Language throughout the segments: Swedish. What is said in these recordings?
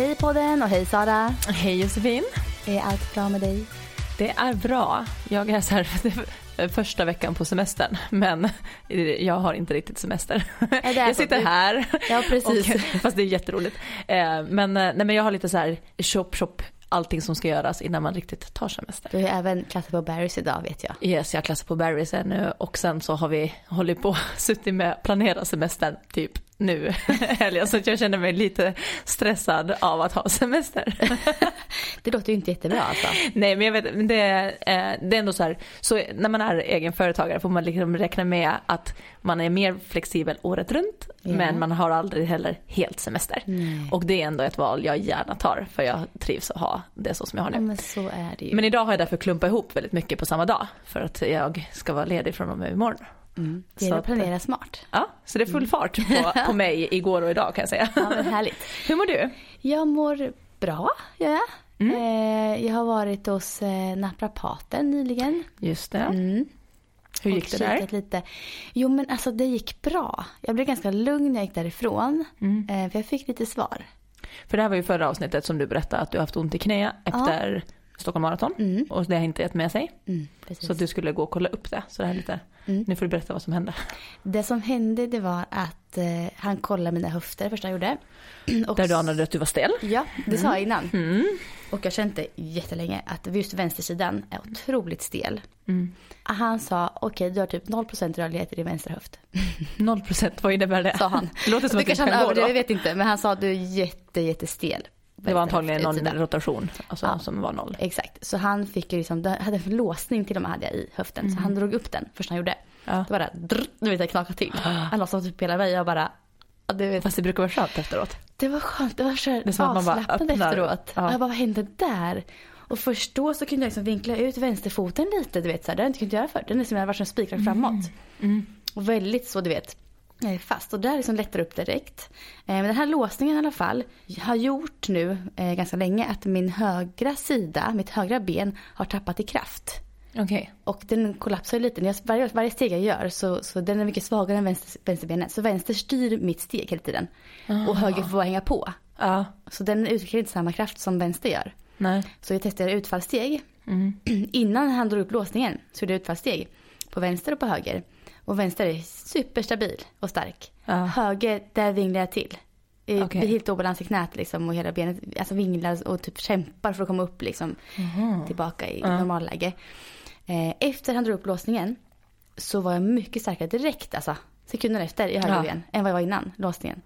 Hej podden och hej Sara. Hej Josefin. Är allt bra med dig? Det är bra. Jag är så här, första veckan på semestern men jag har inte riktigt semester. Jag sitter här. Ja precis. Och, fast det är jätteroligt. Eh, men, eh, nej, men jag har lite så här shop shop allting som ska göras innan man riktigt tar semester. Du har även klassat på Barrys idag vet jag. Yes, jag klassar på Barrys ännu och sen så har vi hållit på suttit med planera semestern typ nu helgen så jag känner mig lite stressad av att ha semester. det låter ju inte jättebra alltså. Nej men jag vet, det, det är ändå så här, så när man är egenföretagare får man liksom räkna med att man är mer flexibel året runt yeah. men man har aldrig heller helt semester. Nej. Och det är ändå ett val jag gärna tar för jag trivs att ha det så som jag har nu. Ja, men så är det ju. Men idag har jag därför klumpat ihop väldigt mycket på samma dag för att jag ska vara ledig från och med imorgon. Mm. Det är att planera smart. Ja, så det är full mm. fart på, på mig igår och idag kan jag säga. Ja, men härligt. Hur mår du? Jag mår bra, gör jag. Mm. Eh, jag har varit hos eh, naprapaten nyligen. Just det. Mm. Hur gick det där? Lite. Jo men alltså det gick bra. Jag blev ganska lugn när jag gick därifrån. Mm. Eh, för jag fick lite svar. För det här var ju förra avsnittet som du berättade att du haft ont i knä efter ja. Stockholm Marathon. Mm. Och det har inte gett med sig. Mm, så du skulle gå och kolla upp det. Så det här lite, mm. nu får du berätta vad som hände. Det som hände det var att eh, han kollade mina höfter första han gjorde. Och, Där du anade att du var stel? Ja, det sa jag innan. Mm. Och jag kände jättelänge att just vänstersidan är otroligt stel. Mm. Han sa okej okay, du har typ 0% rörlighet i din vänstra höft. 0% vad innebär det? Sa han. Det låter som att du kan gå då. Jag vet inte men han sa du är jätte jättestel. Det var antagligen någon rotation alltså, ja, som var noll. Exakt, så han fick ju liksom, hade en låsning till och med hade jag i höften. Mm. Så han drog upp den först han gjorde. Ja. Då var det drr, du vet det knakade till. Han som typ hela mig jag bara. Du vet. Fast det brukar vara skönt efteråt. Det var skönt, det var så det som avslappnande efteråt. Ja. Jag bara vad hände där? Och först då så kunde jag liksom vinkla ut vänsterfoten lite, du vet så här, det har jag inte kunnat göra förr. Den är som jag varit som spikrak framåt. Mm. Och väldigt så du vet fast och där liksom lättar upp direkt. Eh, men den här låsningen i alla fall har gjort nu eh, ganska länge att min högra sida, mitt högra ben har tappat i kraft. Okay. Och den kollapsar lite. När varje, varje steg jag gör så, så den är mycket svagare än vänster, vänsterbenet. Så vänster styr mitt steg hela tiden. Ah. Och höger får bara hänga på. Ah. Så den utvecklar inte samma kraft som vänster gör. Nej. Så jag testade utfallssteg. Mm. Innan han drog upp låsningen så gjorde jag utfallssteg. På vänster och på höger. Och vänster är superstabil och stark. Ja. Höger, där vinglar jag till. Okay. blir helt obalans i knät liksom och hela benet alltså vinglar och typ kämpar för att komma upp liksom mm. tillbaka i ja. normalläge. Eh, efter han drog upp låsningen så var jag mycket starkare direkt alltså sekunder efter i högerben ja. än vad jag var innan låsningen.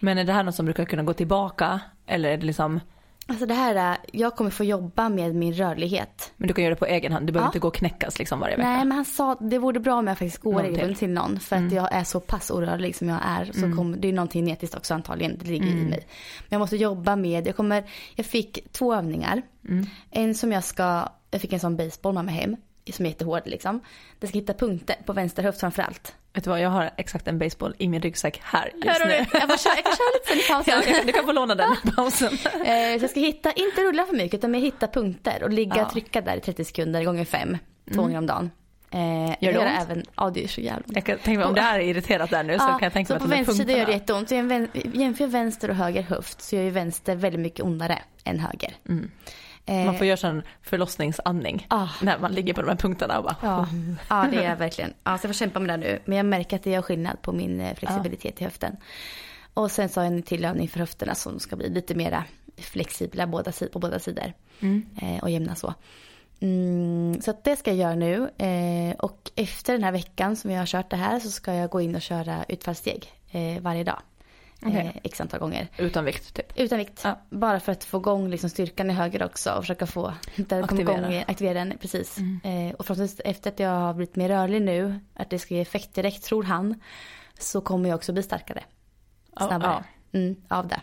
Men är det här något som brukar kunna gå tillbaka eller är det liksom Alltså det här, äh, jag kommer få jobba med min rörlighet. Men du kan göra det på egen hand, du behöver ja. inte gå och knäckas liksom varje vecka. Nej men han sa det vore bra om jag faktiskt går regelbundet till. någon. För mm. att jag är så pass orörlig som jag är. Så mm. kom, det är någonting genetiskt också antagligen, det ligger mm. i mig. Men jag måste jobba med, jag kommer, jag fick två övningar. Mm. En som jag ska, jag fick en sån baseball med mig hem. Som är jättehård liksom. Jag ska hitta punkter på vänster höft framförallt. Vet du vad, jag har exakt en baseball i min ryggsäck här just Hör nu. Jag, får köra, jag kan köra lite sen i pausen. Ja, du kan få låna den i pausen. Eh, jag ska hitta, inte rulla för mycket utan mer hitta punkter och ligga och trycka där i 30 sekunder gånger fem. Två mm. gånger om dagen. Eh, gör det ont? Även, ja det är så jävla Jag kan tänka mig om det är irriterat där nu så kan jag tänka mig att på vänster sida gör det jätteont. Så jämför vänster och höger höft så gör ju vänster väldigt mycket ondare än höger. Mm. Man får göra en förlossningsandning ah. när man ligger på de här punkterna och bara. Ja, ja det är jag verkligen. Ja, så jag får kämpa med det nu. Men jag märker att det gör skillnad på min eh, flexibilitet ah. i höften. Och sen så har jag en till övning för höfterna som ska bli lite mera flexibla båda, på båda sidor. Mm. Eh, och jämna så. Mm, så det ska jag göra nu. Eh, och efter den här veckan som jag har kört det här så ska jag gå in och köra utfallssteg eh, varje dag. Okay. eh, x antal gånger. Utan vikt typ? Utan vikt. Ja. Bara för att få igång liksom, styrkan i höger också och försöka få där aktivera. Igång, aktivera den. Precis. Mm. Eh, och förhoppningsvis efter att jag har blivit mer rörlig nu, att det ska ge effekt direkt tror han, så kommer jag också bli starkare. Snabbare. Ja. Mm, av det.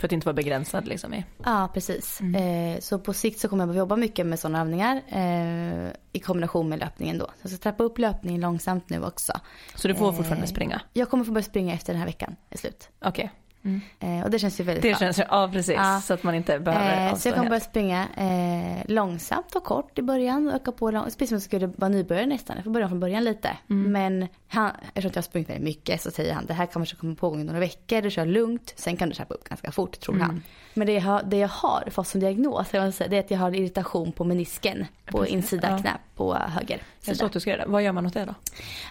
För att inte vara begränsad liksom i. Ja precis. Mm. Eh, så på sikt så kommer jag att jobba mycket med sådana övningar eh, i kombination med löpningen då. Så jag ska trappa upp löpningen långsamt nu också. Så du får fortfarande eh, springa? Jag kommer få börja springa efter den här veckan är slut. Okej. Okay. Mm. Eh, och det känns ju väldigt Det känns ja precis. Ja. Så att man inte behöver eh, Så jag kommer börja springa eh, långsamt och kort i början. Öka på lång, precis som jag skulle vara nybörjare nästan. Jag får börja från början lite. Mm. Men han, eftersom jag har sprungit väldigt mycket så säger han det här kommer att komma pågå i några veckor. Du kör lugnt. Sen kan du trappa upp ganska fort tror mm. han. Men det jag, har, det jag har fått som diagnos det är att jag har irritation på menisken. På precis. insida ja. knä på höger sida. Jag så att du göra det. Vad gör man åt det då?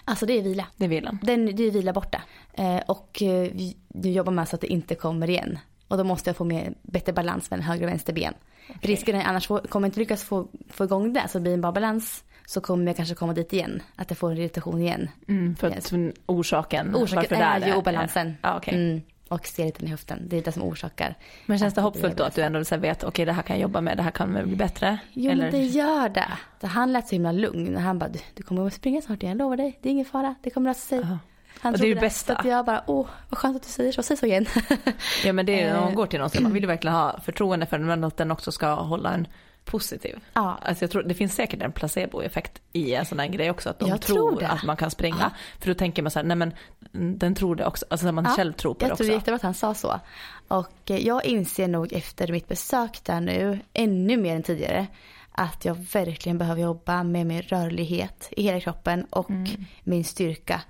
Alltså det är vila. Det är vilan? Den, det är vila borta. Eh, och eh, du jobbar med så att det inte kommer igen. Och då måste jag få mer, bättre balans mellan höger och vänster ben. Okay. Risken är annars får, kommer jag inte lyckas få, få igång det så det blir en bra balans så kommer jag kanske komma dit igen. Att jag får en irritation igen. Mm, för att orsaken, orsaken varför det är, är obalansen. Ja, okay. mm, och stelheten i höften. Det är det som orsakar. Men känns det hoppfullt då att du ändå så vet, okej okay, det här kan jag jobba med, det här kan bli bättre? Jo Eller? men det gör det. Han lät så himla lugn. Han bara, du, du kommer att springa snart igen, jag lovar dig. Det är ingen fara, det kommer lösa sig. Uh -huh. Han och det är det bästa. Så att jag bara, åh vad skönt att du säger så, säg så igen. ja men det är när man eh. går till någon så man vill ju verkligen ha förtroende för den men att den också ska hålla en positiv. Ja. Alltså jag tror, det finns säkert en placeboeffekt i en sån här grej också. Att de jag tror, tror att man kan springa. Ja. För då tänker man så här, nej men den tror det också. Alltså man ja. själv tror på det också. Jag tror jättebra att han sa så. Och eh, jag inser nog efter mitt besök där nu, ännu mer än tidigare, att jag verkligen behöver jobba med min rörlighet i hela kroppen och mm. min styrka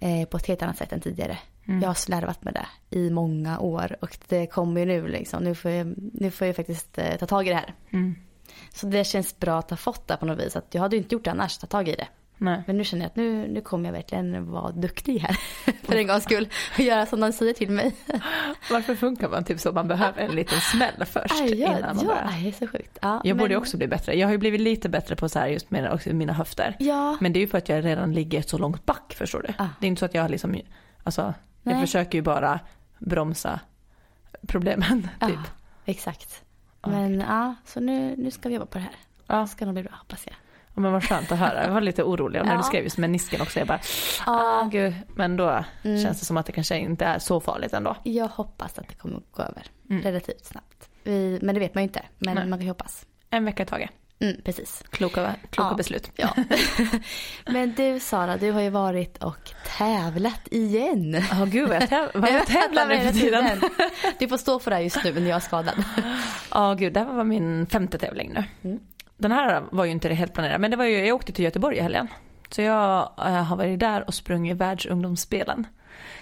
eh, på ett helt annat sätt än tidigare. Mm. Jag har slarvat med det i många år och det kommer ju nu liksom. Nu får jag, nu får jag faktiskt eh, ta tag i det här. Mm. Så det känns bra att ha fått det på något vis. Att jag hade inte gjort det annars, ta tag i det. Nej. Men nu känner jag att nu, nu kommer jag verkligen vara duktig här. för en gångs skull. Och göra som de säger till mig. Varför funkar man typ så? Man behöver en liten smäll först aj, ja, innan man ja, börjar. är så sjukt. Ja, jag men... borde också bli bättre. Jag har ju blivit lite bättre på så här just med också mina höfter. Ja. Men det är ju för att jag redan ligger så långt back förstår du. Ah. Det är inte så att jag liksom, alltså Nej. jag försöker ju bara bromsa problemen typ. Ja, exakt. Men ja, så nu, nu ska vi jobba på det här. Ja. Det ska nog bli bra hoppas jag. Ja, men vad skönt att höra. Jag var lite orolig när ja. du skrev just menisken också. Jag bara, ja. ah, gud. Men då mm. känns det som att det kanske inte är så farligt ändå. Jag hoppas att det kommer att gå över mm. relativt snabbt. Vi, men det vet man ju inte. Men Nej. man kan ju hoppas. En vecka i taget. Mm, precis. Kloka, kloka ja. beslut. Ja. Men du Sara, du har ju varit och tävlat igen. Ja oh, gud vad jag, täv vad jag tävlar nu för tiden. Du får stå för det här just nu men jag är skadad. Ja oh, gud, det här var min femte tävling nu. Mm. Den här var ju inte helt planerad men det var ju, jag åkte till Göteborg i helgen. Så jag äh, har varit där och sprungit världsungdomsspelen.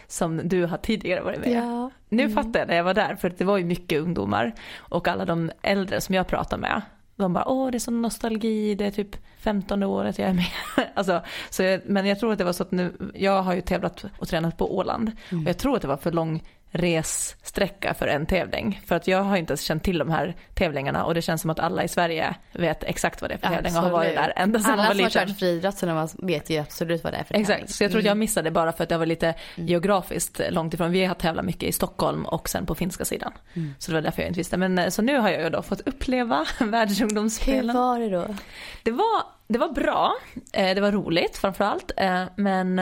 Som du har tidigare varit med. Ja. Nu mm. fattar jag när jag var där för det var ju mycket ungdomar. Och alla de äldre som jag pratade med de bara, åh det är sån nostalgi, det är typ 15 året jag är med. alltså, så jag, men jag tror att det var så att nu, jag har ju tävlat och tränat på Åland. Mm. Och jag tror att det var för lång ressträcka för en tävling. För att jag har inte ens känt till de här tävlingarna och det känns som att alla i Sverige vet exakt vad det är för tävling och har varit där ända sedan Alla man var som har kört friidrott vet ju absolut vad det är för tävling. Exakt, så jag tror att jag mm. missade bara för att jag var lite mm. geografiskt långt ifrån. Vi har tävlat mycket i Stockholm och sen på finska sidan. Mm. Så det var därför jag inte visste. Men eh, så nu har jag ju då fått uppleva världsungdomsspelen. Hur var det då? Det var, det var bra, eh, det var roligt framförallt. Eh, men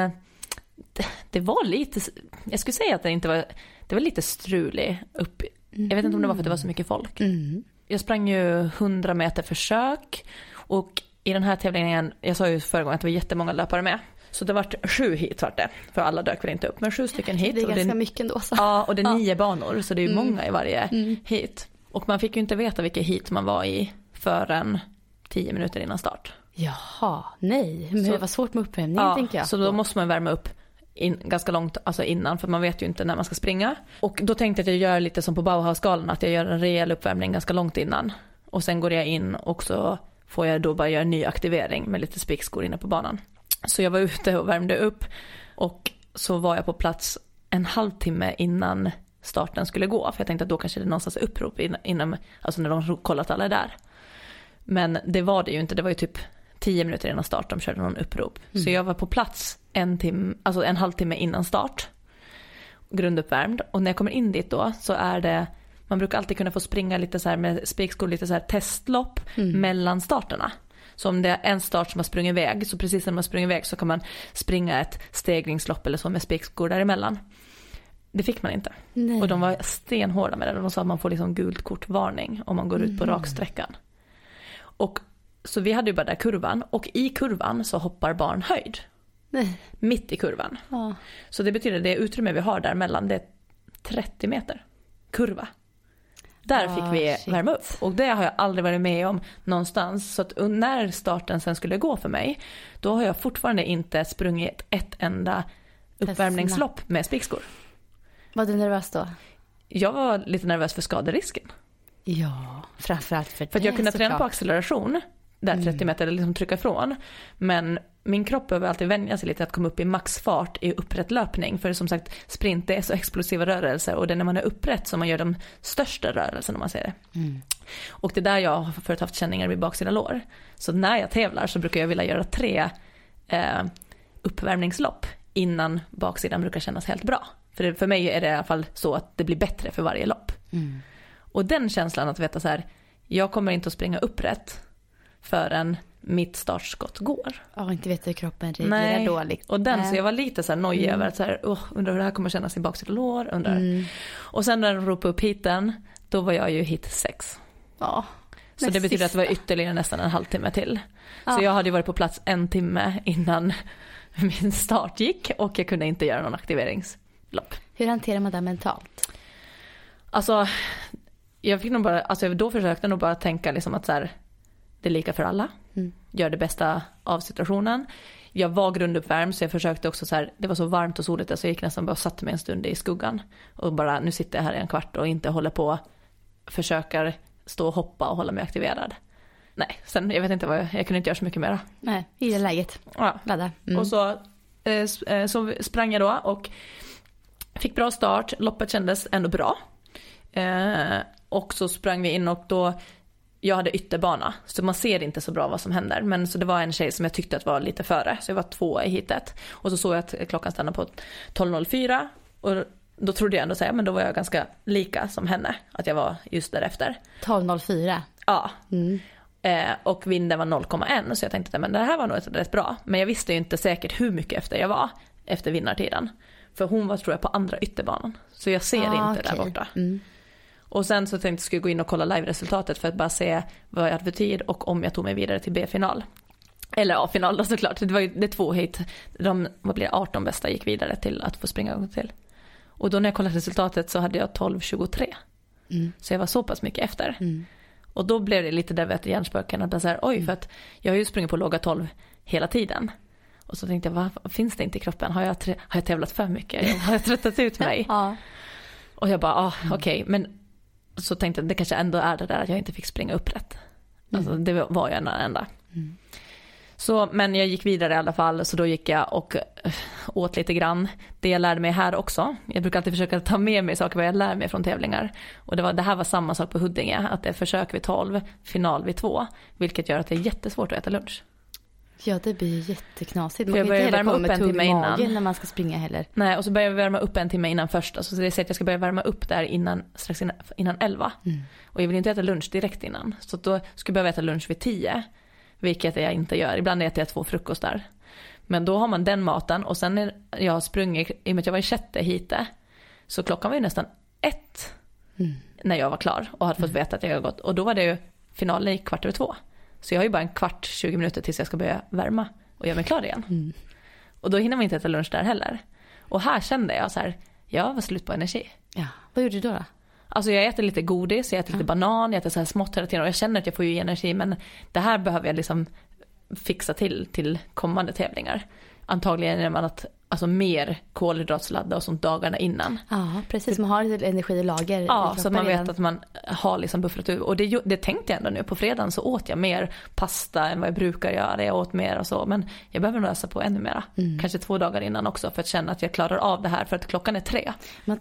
det, det var lite, jag skulle säga att det inte var det var lite strulig upp. Jag vet inte om det var för att det var så mycket folk. Mm. Jag sprang ju 100 meter försök och i den här tävlingen, jag sa ju förra gången att det var jättemånga löpare med. Så det var sju hit vart det, för alla dök väl inte upp, men sju stycken hit. Det är ganska det, mycket ändå. Så. Ja, och det är nio banor, så det är ju mm. många i varje mm. hit. Och man fick ju inte veta vilket hit man var i förrän tio minuter innan start. Jaha, nej, men så, det var svårt med uppvärmningen ja, tänker jag. Så då måste man värma upp in, ganska långt alltså innan för man vet ju inte när man ska springa. Och då tänkte jag att jag gör lite som på Bauhausgalan att jag gör en rejäl uppvärmning ganska långt innan. Och sen går jag in och så får jag då bara göra en ny aktivering med lite spickskor inne på banan. Så jag var ute och värmde upp och så var jag på plats en halvtimme innan starten skulle gå. För jag tänkte att då kanske det är någonstans upprop innan, alltså när de kollat att alla är där. Men det var det ju inte, det var ju typ tio minuter innan start de körde någon upprop. Mm. Så jag var på plats en, tim, alltså en halvtimme innan start. grunduppvärmd och när jag kommer in dit då så är det man brukar alltid kunna få springa lite så här med spikskor, lite så här testlopp mm. mellan starterna. Så om det är en start som har sprungit iväg, så precis när man springer iväg så kan man springa ett stegringslopp eller så med spikskor däremellan. Det fick man inte. Nej. Och de var stenhårda med det. De sa att man får liksom gult kortvarning om man går ut på mm. raksträckan. Och så vi hade ju bara där kurvan och i kurvan så hoppar barn höjd. Nej. Mitt i kurvan. Ja. Så det betyder det utrymme vi har däremellan det är 30 meter kurva. Där oh, fick vi shit. värma upp och det har jag aldrig varit med om någonstans. Så att när starten sen skulle gå för mig, då har jag fortfarande inte sprungit ett enda uppvärmningslopp med spikskor. Var du nervös då? Jag var lite nervös för skaderisken. Ja, framförallt för det. För att jag kunde träna på acceleration, där 30 mm. meter, eller liksom trycka ifrån. Men min kropp behöver alltid vänja sig lite att komma upp i maxfart i upprätt löpning. För som sagt, sprint det är så explosiva rörelser och det är när man är upprätt som man gör de största rörelserna om man säger det. Mm. Och det är där jag har förut haft känningar vid baksida lår. Så när jag tävlar så brukar jag vilja göra tre eh, uppvärmningslopp innan baksidan brukar kännas helt bra. För, det, för mig är det i alla fall så att det blir bättre för varje lopp. Mm. Och den känslan att veta så här, jag kommer inte att springa upprätt förrän mitt startskott går. Ja, inte vet hur kroppen reagerar dåligt. och den, så jag var lite så här nojig mm. över att så här, oh, undrar hur det här kommer kännas i baksida lår, undrar. Mm. Och sen när de ropade upp hiten, då var jag ju hit sex. Ja. Så det betyder sista. att det var ytterligare nästan en halvtimme till. Ja. Så jag hade ju varit på plats en timme innan min start gick och jag kunde inte göra någon aktiveringslopp. Hur hanterar man det mentalt? Alltså, jag fick nog bara, alltså då försökte jag nog bara tänka liksom att så här, det är lika för alla. Mm. Gör det bästa av situationen. Jag var grunduppvärmd så jag försökte också så här, det var så varmt och soligt så jag gick nästan bara och satte mig en stund i skuggan. Och bara, nu sitter jag här i en kvart och inte håller på, försöker stå och hoppa och hålla mig aktiverad. Nej, sen jag vet inte vad jag, jag kunde inte göra så mycket mer. Nej, i det läget. Ja. Ladda. Mm. Och så, eh, eh, så sprang jag då och fick bra start, loppet kändes ändå bra. Eh, och så sprang vi in och då jag hade ytterbana så man ser inte så bra vad som händer. Men så det var en tjej som jag tyckte att var lite före så jag var två i hitet. Och så såg jag att klockan stannade på 12.04 och då trodde jag ändå säga men då var jag ganska lika som henne. Att jag var just därefter. 12.04? Ja. Mm. Eh, och vinden var 0,1 så jag tänkte att det här var nog rätt bra. Men jag visste ju inte säkert hur mycket efter jag var efter vinnartiden. För hon var tror jag på andra ytterbanan. Så jag ser ah, inte okay. där borta. Mm. Och sen så tänkte jag skulle gå in och kolla live-resultatet för att bara se vad jag hade för tid och om jag tog mig vidare till B-final. Eller A-final då såklart, det var ju det två hit. De, vad blir det, 18 bästa gick vidare till att få springa en gång till. Och då när jag kollade resultatet så hade jag 12.23. Mm. Så jag var så pass mycket efter. Mm. Och då blev det lite där hjärnspöken att så här, oj för att jag har ju sprungit på låga 12 hela tiden. Och så tänkte jag, vad finns det inte i kroppen? Har jag, har jag tävlat för mycket? Har jag tröttat ut mig? ja. Och jag bara, ah, okej, okay. men så tänkte jag det kanske ändå är det där att jag inte fick springa upprätt. Alltså mm. det var ju en enda. Mm. Så, men jag gick vidare i alla fall, så då gick jag och äh, åt lite grann. Det jag lärde mig här också, jag brukar alltid försöka ta med mig saker vad jag lär mig från tävlingar. Och det, var, det här var samma sak på Huddinge, att det är försök vid 12, final vid 2. Vilket gör att det är jättesvårt att äta lunch. Ja det blir jätteknasigt. Man jag börjar värma upp en timme innan. när man ska springa heller. Nej och så börjar jag värma upp en timme innan först. Alltså, så det säger att jag ska börja värma upp där innan, strax innan, innan 11. Mm. Och jag vill inte äta lunch direkt innan. Så då ska jag behöva äta lunch vid 10. Vilket jag inte gör. Ibland äter jag två frukostar. Men då har man den maten och sen när jag har sprungit, i och med att jag var i sjätte hite. Så klockan var ju nästan ett. Mm. När jag var klar och hade fått mm. veta att jag har gått. Och då var det ju finalen i kvart över två. Så jag har ju bara en kvart, 20 minuter tills jag ska börja värma och göra mig klar igen. Mm. Och då hinner man inte äta lunch där heller. Och här kände jag så här, jag var slut på energi. Ja, vad gjorde du då? då? Alltså jag äter lite godis, jag äter ja. lite banan, jag äter så här smått hela tiden och jag känner att jag får ju energi men det här behöver jag liksom fixa till till kommande tävlingar. Antagligen genom att alltså mer kolhydratsladdar och sånt dagarna innan. Ja precis, man har lite energi i lager. Ja, så man vet att man har liksom buffrat ur. Och det, det tänkte jag ändå nu, på fredagen så åt jag mer pasta än vad jag brukar göra. Jag åt mer och så, men jag behöver nog ösa på ännu mera. Mm. Kanske två dagar innan också för att känna att jag klarar av det här för att klockan är tre.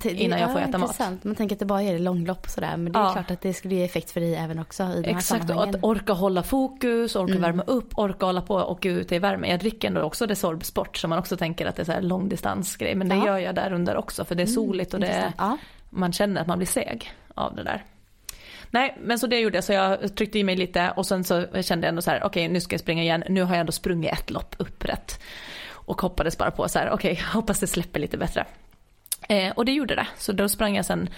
innan jag får äta intressant. mat. Man tänker att det bara är långlopp och sådär, men det är ja. klart att det skulle ge effekt för dig även också i de här Exakt, och att orka hålla fokus, orka mm. värma upp, orka hålla på och gå ut i värme. Jag dricker ändå också Resorb Sport så man också tänker att det är så här här långdistansgrej. Men det Ja. gör jag där under också för det är soligt och det är. Ja. man känner att man blir seg av det där. Nej, men så det gjorde jag. Så jag tryckte i mig lite och sen så kände jag ändå så här, okej nu ska jag springa igen. Nu har jag ändå sprungit ett lopp upprätt. Och hoppades bara på så här, okej, hoppas det släpper lite bättre. Eh, och det gjorde det. Så då sprang jag sen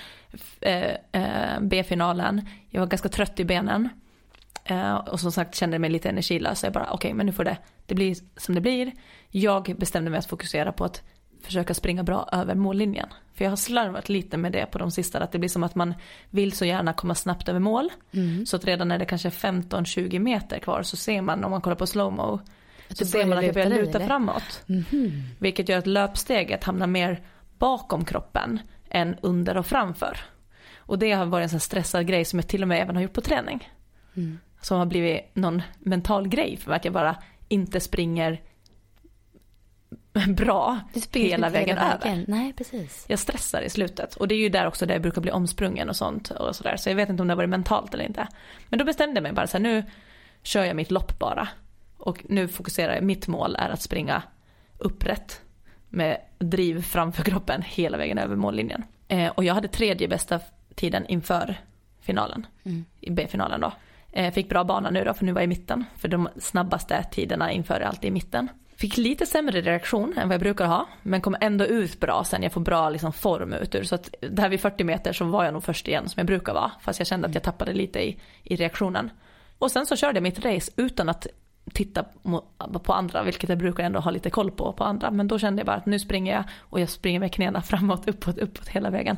eh, eh, B-finalen. Jag var ganska trött i benen. Eh, och som sagt kände mig lite energilös. Så jag bara, okej men nu får det, det blir som det blir. Jag bestämde mig att fokusera på att försöka springa bra över mållinjen. För jag har slarvat lite med det på de sista. Att det blir som att man vill så gärna komma snabbt över mål. Så att redan när det kanske är 15-20 meter kvar så ser man om man kollar på slowmo. Så ser man att jag börjar luta eller? framåt. Mhm. Vilket gör att löpsteget hamnar mer bakom kroppen än under och framför. Och det har varit en sån stressad grej som jag till och med även har gjort på träning. Mm. Som har blivit någon mental grej för att jag bara inte springer bra springer hela vägen över. Nej, precis. Jag stressar i slutet och det är ju där också där jag brukar bli omsprungen och sånt och sådär. Så jag vet inte om det har varit mentalt eller inte. Men då bestämde jag mig bara så här, nu kör jag mitt lopp bara. Och nu fokuserar jag, mitt mål är att springa upprätt med driv framför kroppen hela vägen över mållinjen. Eh, och jag hade tredje bästa tiden inför finalen, Mm. i B-finalen då. Eh, fick bra bana nu då för nu var jag i mitten, för de snabbaste tiderna inför är alltid i mitten. Fick lite sämre reaktion än vad jag brukar ha, men kom ändå ut bra sen. Jag får bra liksom, form ut ur. Så att där vid 40 meter så var jag nog först igen som jag brukar vara. Fast jag kände att jag tappade lite i, i reaktionen. Och sen så körde jag mitt race utan att titta på andra, vilket jag brukar ändå ha lite koll på, på andra. Men då kände jag bara att nu springer jag och jag springer med knäna framåt, uppåt, uppåt hela vägen.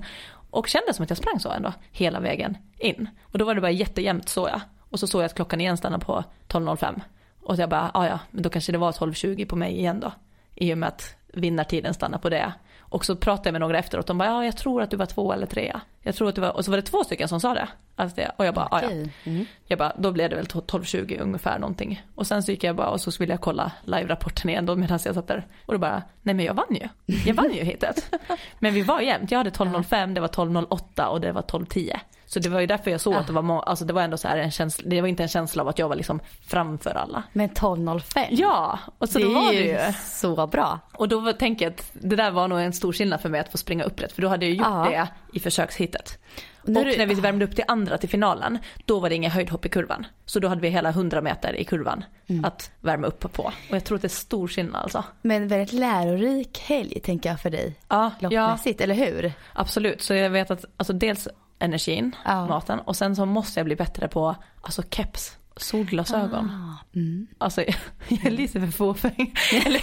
Och kände som att jag sprang så ändå, hela vägen in. Och då var det bara jättejämnt så jag. Och så såg jag att klockan igen stannade på 12.05. Och så jag bara, ja ja men då kanske det var 12.20 på mig igen då. I och med att vinnartiden stannar på det. Och så pratade jag med några efteråt, de bara, ja jag tror att du var två eller trea. Jag tror att du var, och så var det två stycken som sa det. Alltså det och jag bara, "Ah, ja. Mm. Jag bara, då blev det väl 12.20 ungefär någonting. Och sen så gick jag bara och så ville jag kolla live-rapporten igen då medan jag satt där. Och då bara, nej men jag vann ju. Jag vann ju hitet. Men vi var jämnt. Jag hade 12.05, det var 12.08 och det var 12.10. Så det var ju därför jag såg att det var, må- alltså det var ändå så här en känsla, det var inte en känsla av att jag var liksom framför alla. Men 12.05. Ja, och så det då var det ju så bra. Och då tänker jag att det där var nog en stor skillnad för mig att få springa upprätt. För då hade jag gjort Ja. det i försökshitet. Och när Och du- när vi värmde upp till andra till finalen, då var det inga höjdhopp i kurvan. Så då hade vi hela 100 meter i kurvan Mm. att värma upp på. Och jag tror att det är stor skillnad alltså. Men väldigt lärorik helg tänker jag för dig. Ja, ja Loppmässigt, eller hur? absolut. Så jag vet att alltså dels energin, Ja. maten och sen så måste jag bli bättre på alltså keps, solglasögon. Ah, mm. Alltså jag lite för fåfäng. eller,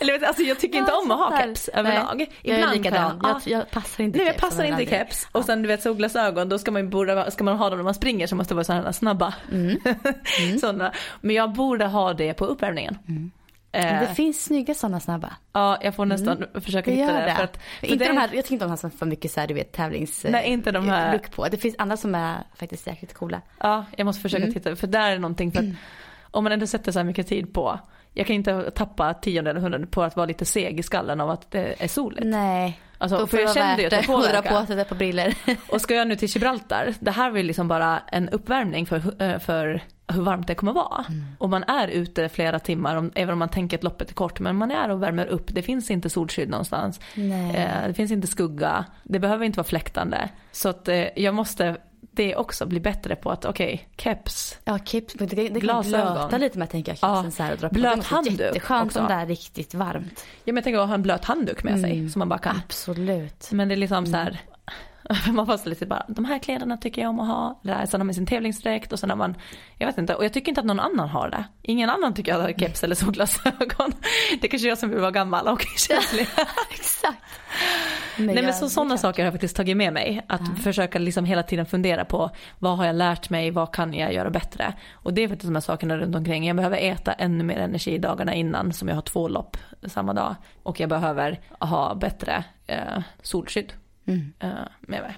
eller alltså jag tycker inte om att ha keps överlag. Nej, jag är likadan. ja. Jag, jag passar inte Nej jag keps passar av någon inte keps. Och sen du vet solglasögon, då ska man, borde, ska man ha dem när man springer så måste det vara sådana snabba. Mm. Sådana. Men jag borde ha det på uppvärmningen. Eh, det finns snygga sådana snabba. ja, jag får nästan försöka Det hitta det. det. För att, för inte det de här, jag tycker inte om de här som får mycket så här, du vet, tävlings... Nej, inte de här- look på. Det finns andra som är faktiskt jäkligt coola. Ja, jag måste försöka Mm. titta. För där är någonting för att om man ändå sätter så här mycket tid på. Jag kan inte tappa tionde eller hundrade på att vara lite seg i skallen av att det är soligt. Nej, Alltså, för jag kände ju att jag påverkade. på sig ett par briller. Och ska jag nu till Gibraltar, det här var ju liksom bara en uppvärmning för, eh, för hur varmt det kommer vara. Mm. Och man är ute flera timmar, om, även om man tänker att loppet är kort, men man är och värmer upp. Det finns inte solskydd någonstans. Eh, det finns inte skugga. Det behöver inte vara fläktande. Så att eh, jag måste det också bli bättre på att okej, keps. Ja, keps, det, det kan blöta lite med tänker jag, Ja, kepsen så här och dra på. blöt handduk Jätteskönt också. om det är riktigt varmt. Ja, men jag tänker att ha en blöt handduk med sig Mm. som man bara kan. Absolut. Men det är liksom så här. Man så lite bara, de här kläderna tycker jag om att ha. Här, sen har man sin tävlingsdräkt och sen har man, jag vet inte, och jag tycker inte att någon annan har det. Ingen annan tycker jag har keps eller solglasögon. Det kanske är jag som vill vara gammal och känslig. Exakt. Nej men så sådana saker har jag faktiskt tagit med mig. Att försöka liksom hela tiden fundera på vad har jag lärt mig, vad kan jag göra bättre. Och det är faktiskt de här sakerna runt omkring. Jag behöver äta ännu mer energi dagarna innan som jag har två lopp samma dag. Och jag behöver ha bättre eh, solskydd Mm. eh, med mig.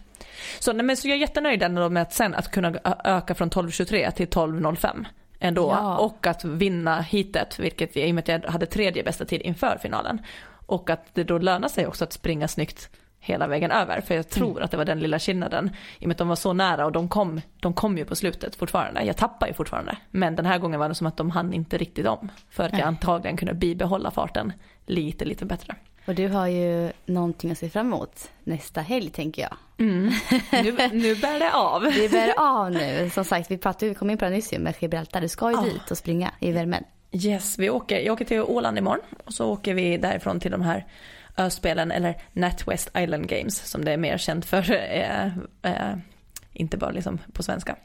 Så, nej, men, så jag är jättenöjd ändå med att sen att kunna öka från 12.23 till 12.05 ändå. Ja. Och att vinna hitet, vilket i och med att jag hade tredje bästa tid inför finalen. Och att det då lönar sig också att springa snyggt hela vägen över. För jag tror mm. att det var den lilla skillnaden. I och med att de var så nära och de kom, de kom ju på slutet fortfarande. Jag tappar ju fortfarande. Men den här gången var det som att de hann inte riktigt om. För att jag antagligen kunde bibehålla farten lite, lite bättre. Och du har ju någonting att se fram emot nästa helg tänker jag. Mm. Nu, nu bär det av. Det bär av nu. Som sagt, vi pratade, vi kom in på det nyss med Gibraltar. Du ska ju oh. dit och springa i värmen. Yes, vi åker, jag åker till Åland imorgon och så åker vi därifrån till de här öspelen eller NatWest Island Games som det är mer känt för. Eh, eh, inte bara liksom på svenska.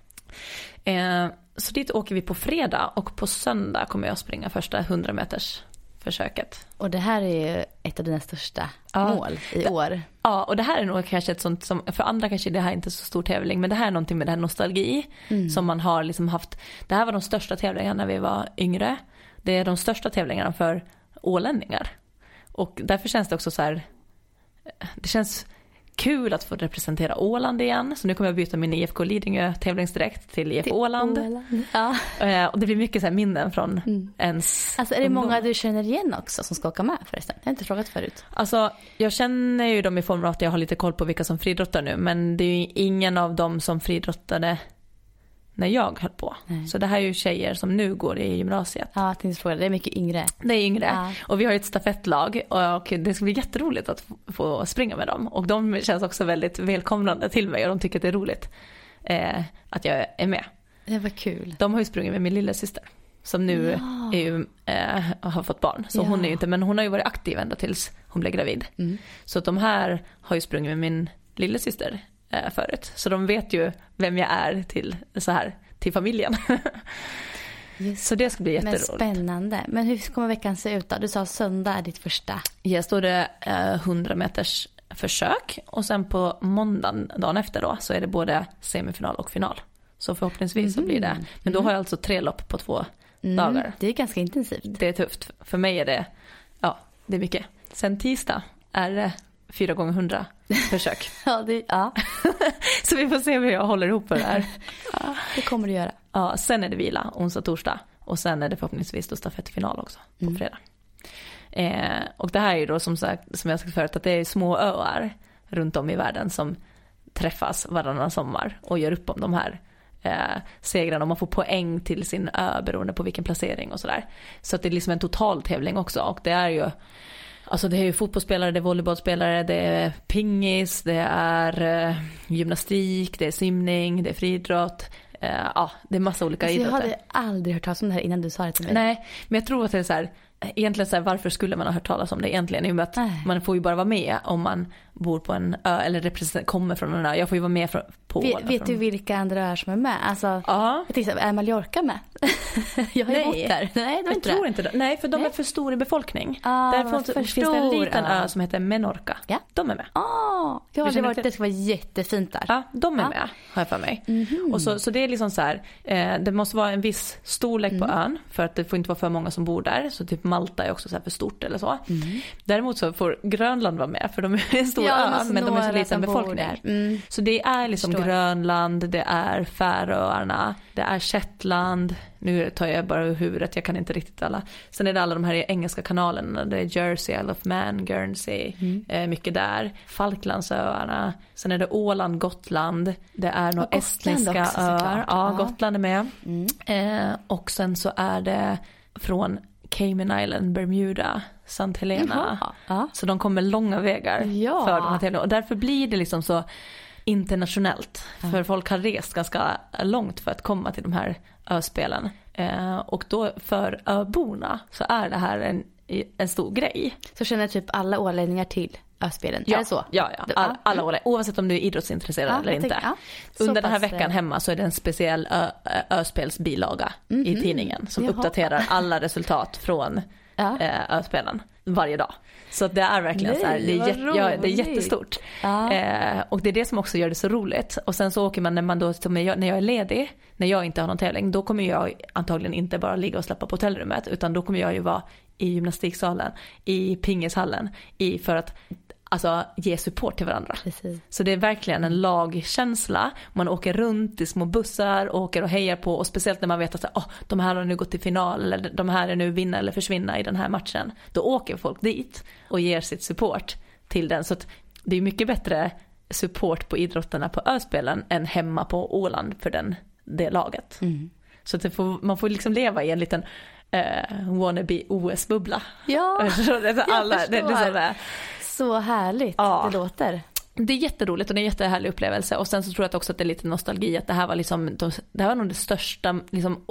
Eh, så dit åker vi på fredag och på söndag kommer jag springa första 100 meters försöket. Och det här är ju ett av dina största ja, mål i det, år. Ja, och det här är nog kanske ett sånt som, för andra kanske det här är inte så stor tävling, men det här är någonting med det här nostalgi mm. som man har liksom haft. Det här var de största tävlingarna när vi var yngre. Det är de största tävlingarna för ålänningar. Och därför känns det också så här, det känns kul att få representera Åland igen. Så nu kommer jag byta min IFK Lidingö tävlingsdräkt till IFK Åland. Åland. Ja. Eh, och det blir mycket så minnen från mm. ens Alltså är det många du känner igen också som ska åka med förresten? Jag har inte frågat förut. Alltså jag känner ju dem i form av att jag har lite koll på vilka som friidrottar nu. Men det är ju ingen av dem som friidrottade när jag höll på. Nej. Så det här är ju tjejer som nu går i gymnasiet. Ja, jag tänkte fråga, det är mycket yngre. Det är yngre. Ja. Och vi har ju ett stafettlag och det ska bli jätteroligt att få springa med dem. Och de känns också väldigt välkomnande till mig och de tycker att det är roligt eh, att jag är med. Det var kul. De har ju sprungit med min lilla syster som nu ja. ju, eh, har fått barn. Så ja. hon är inte, men hon har ju varit aktiv ända tills hon blev gravid. Mm. Så att de här har ju sprungit med min lilla syster eh, förut. Så de vet ju vem jag är till, så här, till familjen. Så det ska bli jätteroligt. Men spännande. Men hur kommer veckan se ut då? Du sa söndag är ditt första. Yes, då är det eh, 100 meters försök och sen på måndagen, dagen efter då, så är det både semifinal och final. Så förhoppningsvis mm. så blir det. Men då har jag alltså tre lopp på två mm. dagar. Det är ganska intensivt. Det är tufft. För mig är det, ja, det är mycket. Sen tisdag är det fyra gånger hundra försök. ja, det, ja. så vi får se hur jag håller ihop det här. ja, det kommer du göra. Ja, sen är det vila, onsdag, torsdag. Och sen är det förhoppningsvis då stafettfinal också på mm. fredag. Eh, och det här är ju då som sagt, som jag sagt förut, att det är små öar runt om i världen som träffas varannan sommar och gör upp om de här eh, segrarna och man får poäng till sin ö beroende på vilken placering och sådär. Så att det är liksom en totaltävling också och det är ju Alltså det är ju fotbollsspelare, det är volleybollspelare, det är pingis, det är eh, gymnastik, det är simning, det är friidrott. Eh, ja, det är massa olika alltså, idrotter. Jag hade aldrig hört talas om det här innan du sa det till mig. Nej, men jag tror att det är så här, egentligen så här, varför skulle man ha hört talas om det egentligen? I och med att Nej. man får ju bara vara med om man bor på en ö eller kommer från en ö. Jag får ju vara med på Vet, vet från... du vilka andra öar som är med? Alltså, ja. jag tänkte, är Mallorca med? jag har ju bott där. Nej, de jag tror det. inte det. Nej, för de Nej. är för stor i befolkning. Ah, Därför för finns det en liten ö som heter Menorca. Ja. De är med. Ah, ja, det, var, det ska vara jättefint där. Ja, de är ah. med har jag för mig. Mm -hmm. Och så, så det är liksom så här, eh, det måste vara en viss storlek mm. på ön för att det får inte vara för många som bor där. Så typ Malta är också så för stort eller så. Mm. Däremot så får Grönland vara med för de är en stor ja, ö men de är så liten befolkning. Mm. Så det är liksom Grönland, det är Färöarna, det är Shetland, nu tar jag bara ur huvudet, jag kan inte riktigt alla. Sen är det alla de här engelska kanalerna, det är Jersey, Isle of Man, Guernsey, mm. eh, mycket där. Falklandsöarna, sen är det Åland, Gotland, det är några estniska också, öar, ja, ja, Gotland är med. Mm. Eh, och sen så är det från Cayman Island, Bermuda, Sant Helena. Ja. Så de kommer långa vägar ja. för de här tävlingarna. Och därför blir det liksom så internationellt. Ja. För folk har rest ganska långt för att komma till de här öspelen. Eh, och då för öborna så är det här en, en stor grej. Så känner typ alla ålänningar till öspelen? Ja, är det så? ja, ja. All, alla ålänningar, oavsett om du är idrottsintresserad ja, eller inte. Tänker, ja. Under den här veckan eh, hemma så är det en speciell ö, öspelsbilaga mm -hmm. i mhm. tidningen som Jaha. uppdaterar alla resultat från ja. eh, öspelen varje dag. Så det är verkligen Nej, så här, det är, jätt, ja, det är jättestort. Ja. Eh, och det är det som också gör det så roligt. Och sen så åker man när man då, när jag är ledig, när jag inte har någon tävling, då kommer jag antagligen inte bara ligga och släppa på hotellrummet, utan då kommer jag ju vara i gymnastiksalen, i pingishallen, i, för att alltså, ge support till varandra. Precis. Så det är verkligen en lagkänsla. Man åker runt i små bussar, åker och hejar på och speciellt när man vet att oh, de här har nu gått till final eller de här är nu vinna eller försvinna i den här matchen. Då åker folk dit och ger sitt support till den. Så det är mycket bättre support på idrotterna på Öspelen än hemma på Åland för den, det laget. Mm. Så att får, man får liksom leva i en liten uh, wannabe OS-bubbla. Ja, Alla, jag förstår. Det, det så härligt ja. det låter. Det är jätteroligt och det är en jättehärlig upplevelse och sen så tror jag också att det är lite nostalgi att det här var liksom, det här var nog den största liksom,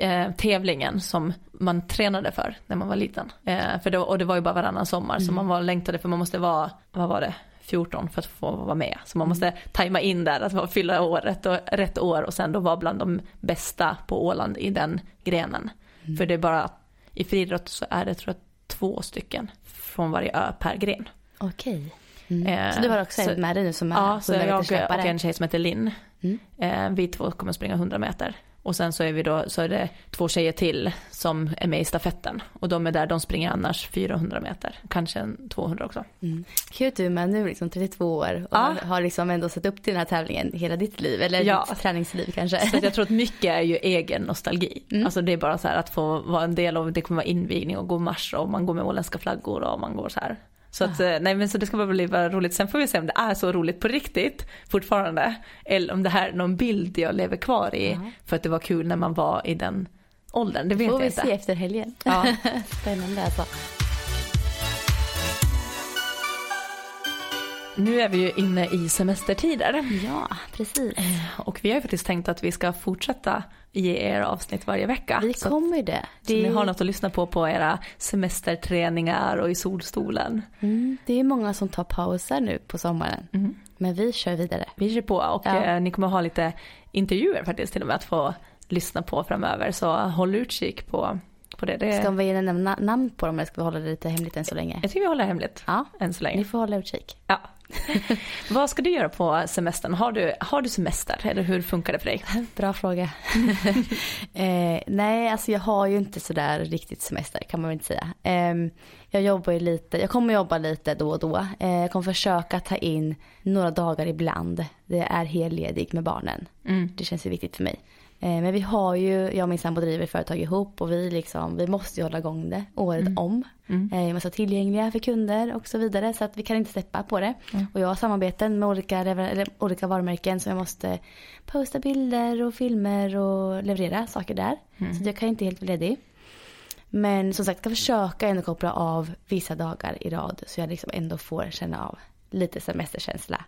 äh, tävlingen som man tränade för när man var liten. Äh, för det, och det var ju bara varannan sommar mm. så man var längtade för man måste vara, vad var det, 14 för att få vara med. Så man mm. måste tajma in där att fylla året och rätt år och sen då vara bland de bästa på Åland i den grenen. Mm. För det är bara, i friidrott så är det tror jag två stycken från varje ö per gren. Okej. Mm. Eh, så du har också en med dig nu som är Ja, så jag och en tjej som heter Linn. Mm. Eh, vi två kommer springa 100 meter. Och sen så är vi då, så är det två tjejer till som är med i stafetten. Och de är där, de springer annars 400 meter, kanske 200 också. Mm. Kul att du är med nu, liksom 32 år och ja. har liksom ändå sett upp till den här tävlingen hela ditt liv, eller ja. ditt träningsliv kanske. Så jag tror att mycket är ju egen nostalgi. Mm. Alltså det är bara så här att få vara en del av, det kommer vara invigning och gå marsch och man går med åländska flaggor och man går så här. Så, att, eh, nej, men så det ska bara bli bara roligt. Sen får vi se om det är så roligt på riktigt fortfarande. Eller om det här är någon bild jag lever kvar i. Mm. För att det var kul när man var i den åldern. Det vet får jag inte. får vi se efter helgen. Ja. Spännande alltså. Nu är vi ju inne i semestertider. Ja, precis. Eh, och vi har ju faktiskt tänkt att vi ska fortsätta ge er avsnitt varje vecka. Vi kommer det. Så det... ni har något att lyssna på på era semesterträningar och i solstolen. Mm, det är många som tar pauser nu på sommaren. Mm. Men vi kör vidare. Vi kör på och ja. eh, ni kommer ha lite intervjuer faktiskt till och med att få lyssna på framöver. Så håll utkik på på det. det... Ska vi nämna namn på dem eller ska vi hålla det lite hemligt än så länge? Jag tycker vi håller det hemligt ja. än så länge. Ni får hålla utkik. Ja. Vad ska du göra på semestern? Har du, har du semester eller hur funkar det för dig? Bra fråga. eh, nej, alltså jag har ju inte sådär riktigt semester kan man väl inte säga. Eh, jag jobbar ju lite, jag kommer jobba lite då och då. Eh, jag kommer försöka ta in några dagar ibland. Det är helledig med barnen. Mm. Det känns ju viktigt för mig. Eh, men vi har ju, jag och min sambo driver företag ihop och vi, liksom, vi måste ju hålla igång det året mm. om. Mm. Vi måste vara tillgängliga för kunder och så vidare så att vi kan inte släppa på det. Mm. Och jag har samarbeten med olika, eller, olika varumärken så jag måste posta bilder och filmer och leverera saker där. Mm. Så jag kan inte helt vara ledig. Men som sagt, jag ska försöka ändå koppla av vissa dagar i rad så jag liksom ändå får känna av lite semesterkänsla.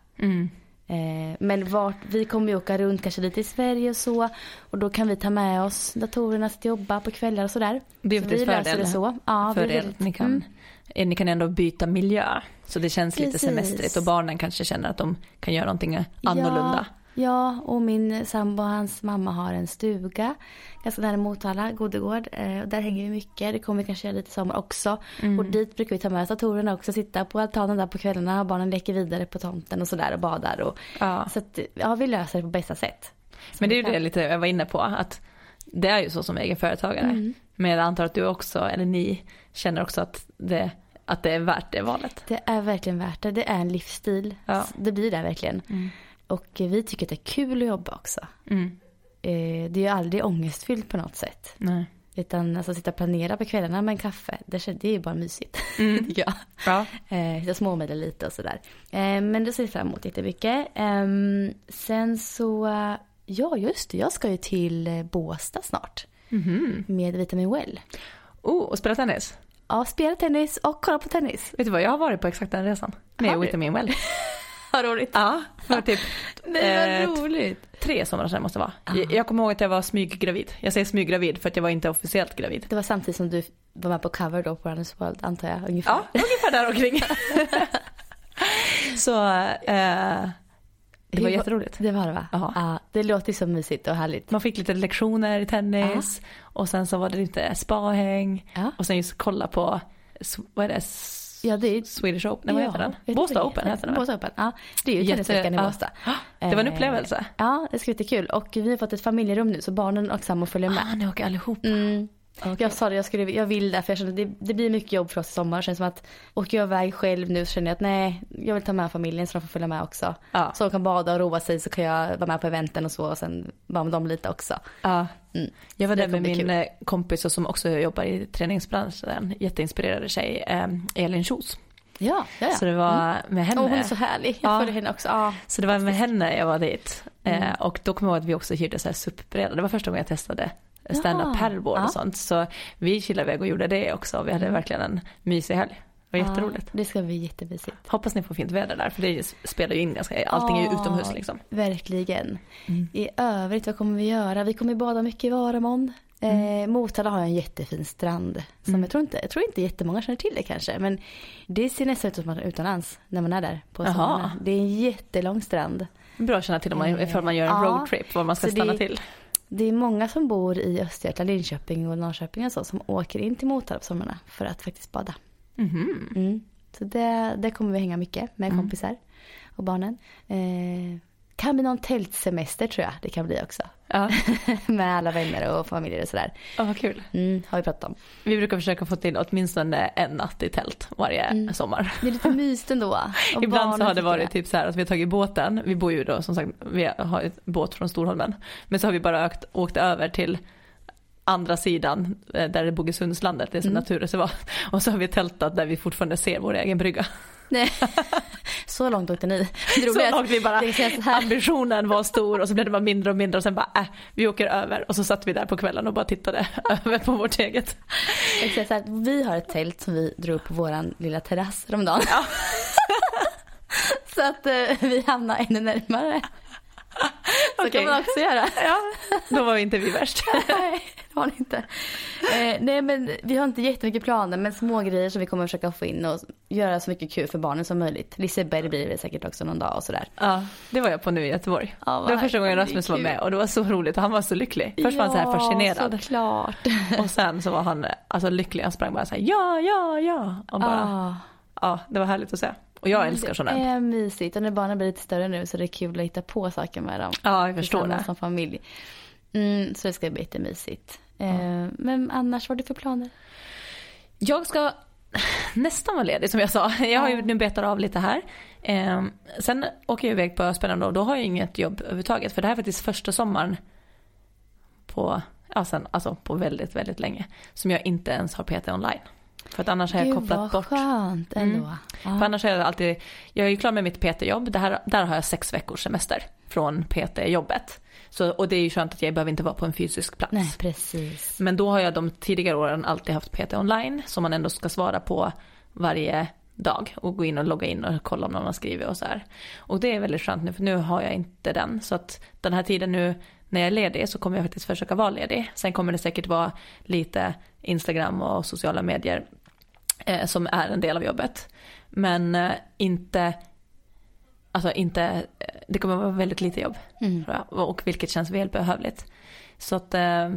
Eh, men vart, vi kommer ju åka runt kanske lite i Sverige och så. Och då kan vi ta med oss datorerna till jobba på kvällar och sådär. Det är faktiskt fördel. Det så. Ja, för er. Ni kan, mm. Eh, ni kan ändå byta miljö. Så det känns Precis. lite semestrigt och barnen kanske känner att de kan göra någonting annorlunda. Ja. Ja, och min sambo och hans mamma har en stuga ganska nära Motala, Godegård. Eh, och där hänger vi mycket. Det kommer vi kanske göra lite i sommar också. Mm. Och dit brukar vi ta med datorerna också, sitta på altanen där på kvällarna och barnen leker vidare på tomten och sådär och badar. Och, ja. Så att, ja, vi löser det på bästa sätt. Men det är ju det lite jag var inne på, att det är ju så som egenföretagare. Mm. Men jag antar att du också, eller ni, känner också att det, att det är värt det valet. Det är verkligen värt det. Det är en livsstil. Ja. Det blir det verkligen. Mm. Och vi tycker att det är kul att jobba också. Mm. Eh, det är ju aldrig ångestfyllt på något sätt. Nej. Utan alltså sitta och planera på kvällarna med en kaffe, det, är ju bara mysigt. Mm. tycker jag. Ja. Eh, sitta småmedla lite och sådär. Eh, men det ser jag fram emot jättemycket. Eh, sen så, ja just det, jag ska ju till Båstad snart. Mm. Med Vitamin Well. Oh, och spela tennis? Ja, spela tennis och kolla på tennis. Vet du vad, jag har varit på exakt den resan. Med Vitamin Well. Vad roligt. Ja, för typ Nej, vad eh, roligt. tre somrar sedan måste det vara. Jag, jag kommer ihåg att jag var smyggravid. Jag säger smyggravid för att jag var inte officiellt gravid. Det var samtidigt som du var med på cover då på Runners World antar jag ungefär. Ja, ungefär där omkring. Så eh, det var jätteroligt. Det var det va? Ja. det låter så mysigt och härligt. Man fick lite lektioner i tennis Aha. och sen så var det lite spahäng ja. och sen just kolla på, vad är det, Ja, det är... Swedish Open, nej, vad heter den? Båstad Open heter den Båstad Open, ja. Det är ju tennisveckan i Båstad. Det var en upplevelse. Ja, det ska bli kul. Och vi har fått ett familjerum nu så barnen och sambo följer med. Ah, ni åker allihopa. Mm. Okay. Jag sa det, jag, skulle, jag vill det för jag känner det, det blir mycket jobb för oss i sommar. Känns som att åker jag iväg själv nu så känner jag att nej, jag vill ta med familjen så de får följa med också. Ja. Så de kan bada och roa sig så kan jag vara med på eventen och så och sen vara med dem lite också. Ja. Mm. Jag var där med min kul. Eh, kompis som också jobbar i träningsbranschen, jätteinspirerade tjej, eh, Elin Kjos. Ja, ja, ja. Så det var mm. med henne. Och hon är så härlig, jag ja. följer henne också. Ja. Så det var med henne jag var dit. Mm. Eh, och då kommer jag ihåg att vi också hyrde så här SUP-bräda. Det var första gången jag testade stand-up paddleboard och sånt. Så vi chillade iväg och gjorde det också. Vi hade mm. verkligen en mysig helg. Det var jätteroligt. Ja, det ska bli jättemysigt. Hoppas ni får fint väder där för det spelar ju in ganska, allting är ju utomhus liksom. Verkligen. Mm. I övrigt, vad kommer vi göra? Vi kommer bada mycket i Varamon. Mm. Eh, Motala har en jättefin strand. Som mm. jag, tror inte, jag tror inte jättemånga känner till det kanske. Men det ser nästan ut som att man är utomlands när man är där på sommarna. Det är en jättelång strand. Bra att känna till om man, ifall man gör en ja, roadtrip var man ska stanna det, till. Det är många som bor i Östergötland, Linköping och Norrköping och så som åker in till Motala på sommarna för att faktiskt bada. Mm. Mm. Så det, det kommer vi hänga mycket med mm. kompisar och barnen. Eh, kan bli någon tältsemester tror jag det kan bli också. Ja. med alla vänner och familjer och sådär. Ja, vad kul. Mm, har vi pratat om. Vi brukar försöka få till åtminstone en natt i tält varje mm. sommar. Det är lite mysigt ändå. Ibland så har det varit typ så här att vi har tagit båten. Vi bor ju då som sagt, vi har ett båt från Storholmen. Men så har vi bara åkt, åkt över till andra sidan eh, där det är Bogesundslandet, det är mm. naturreservat. Och så har vi tältat där vi fortfarande ser vår egen brygga. Nej. Så långt åkte ni. Så långt vi bara, ambitionen var stor och så blev det bara mindre och mindre och sen bara äh, vi åker över och så satt vi där på kvällen och bara tittade över på vårt eget. Exakt, så här, vi har ett tält som vi drog upp på våran lilla terrass häromdagen. Ja. så att eh, vi hamnar ännu närmare. Så okay. kan man också göra. Ja, då var inte vi värst. nej, det var ni inte. Eh, nej men vi har inte jättemycket planer men små grejer som vi kommer försöka få in och göra så mycket kul för barnen som möjligt. Liseberg blir det säkert också någon dag och sådär. Ja, det var jag på nu i Göteborg. Ja, det var första gången Rasmus var med och det var så roligt och han var så lycklig. Först ja, var han så här fascinerad. såklart. Och sen så var han alltså lycklig, han sprang bara så här ja, ja, ja. Och bara, ah. Ja, det var härligt att se. Och jag älskar sådana. Det är mysigt och när barnen blir lite större nu så är det kul att hitta på saker med dem. Ja, jag förstår det. som familj. Mm, så det ska bli jättemysigt. Ja. Eh, men annars, vad har du för planer? Jag ska nästan vara ledig som jag sa. Jag har ju nu betat av lite här. Eh, sen åker jag iväg på Öspännande och då har jag inget jobb överhuvudtaget. För det här är faktiskt första sommaren på, ja, sen, alltså på väldigt, väldigt länge. Som jag inte ens har PT online. För att annars har jag kopplat bort. Gud vad skönt ändå. Mm. För annars har jag alltid, jag är ju klar med mitt PT-jobb, där har jag sex veckors semester från PT-jobbet. Så, och det är ju skönt att jag behöver inte vara på en fysisk plats. Nej, precis. Men då har jag de tidigare åren alltid haft PT online som man ändå ska svara på varje dag och gå in och logga in och kolla om någon har skrivit och så här. Och det är väldigt skönt nu för nu har jag inte den. Så att den här tiden nu när jag är ledig så kommer jag faktiskt försöka vara ledig. Sen kommer det säkert vara lite Instagram och sociala medier eh, som är en del av jobbet. Men eh, inte, alltså inte, eh, det kommer vara väldigt lite jobb. Mm. Och vilket känns välbehövligt. Så att eh,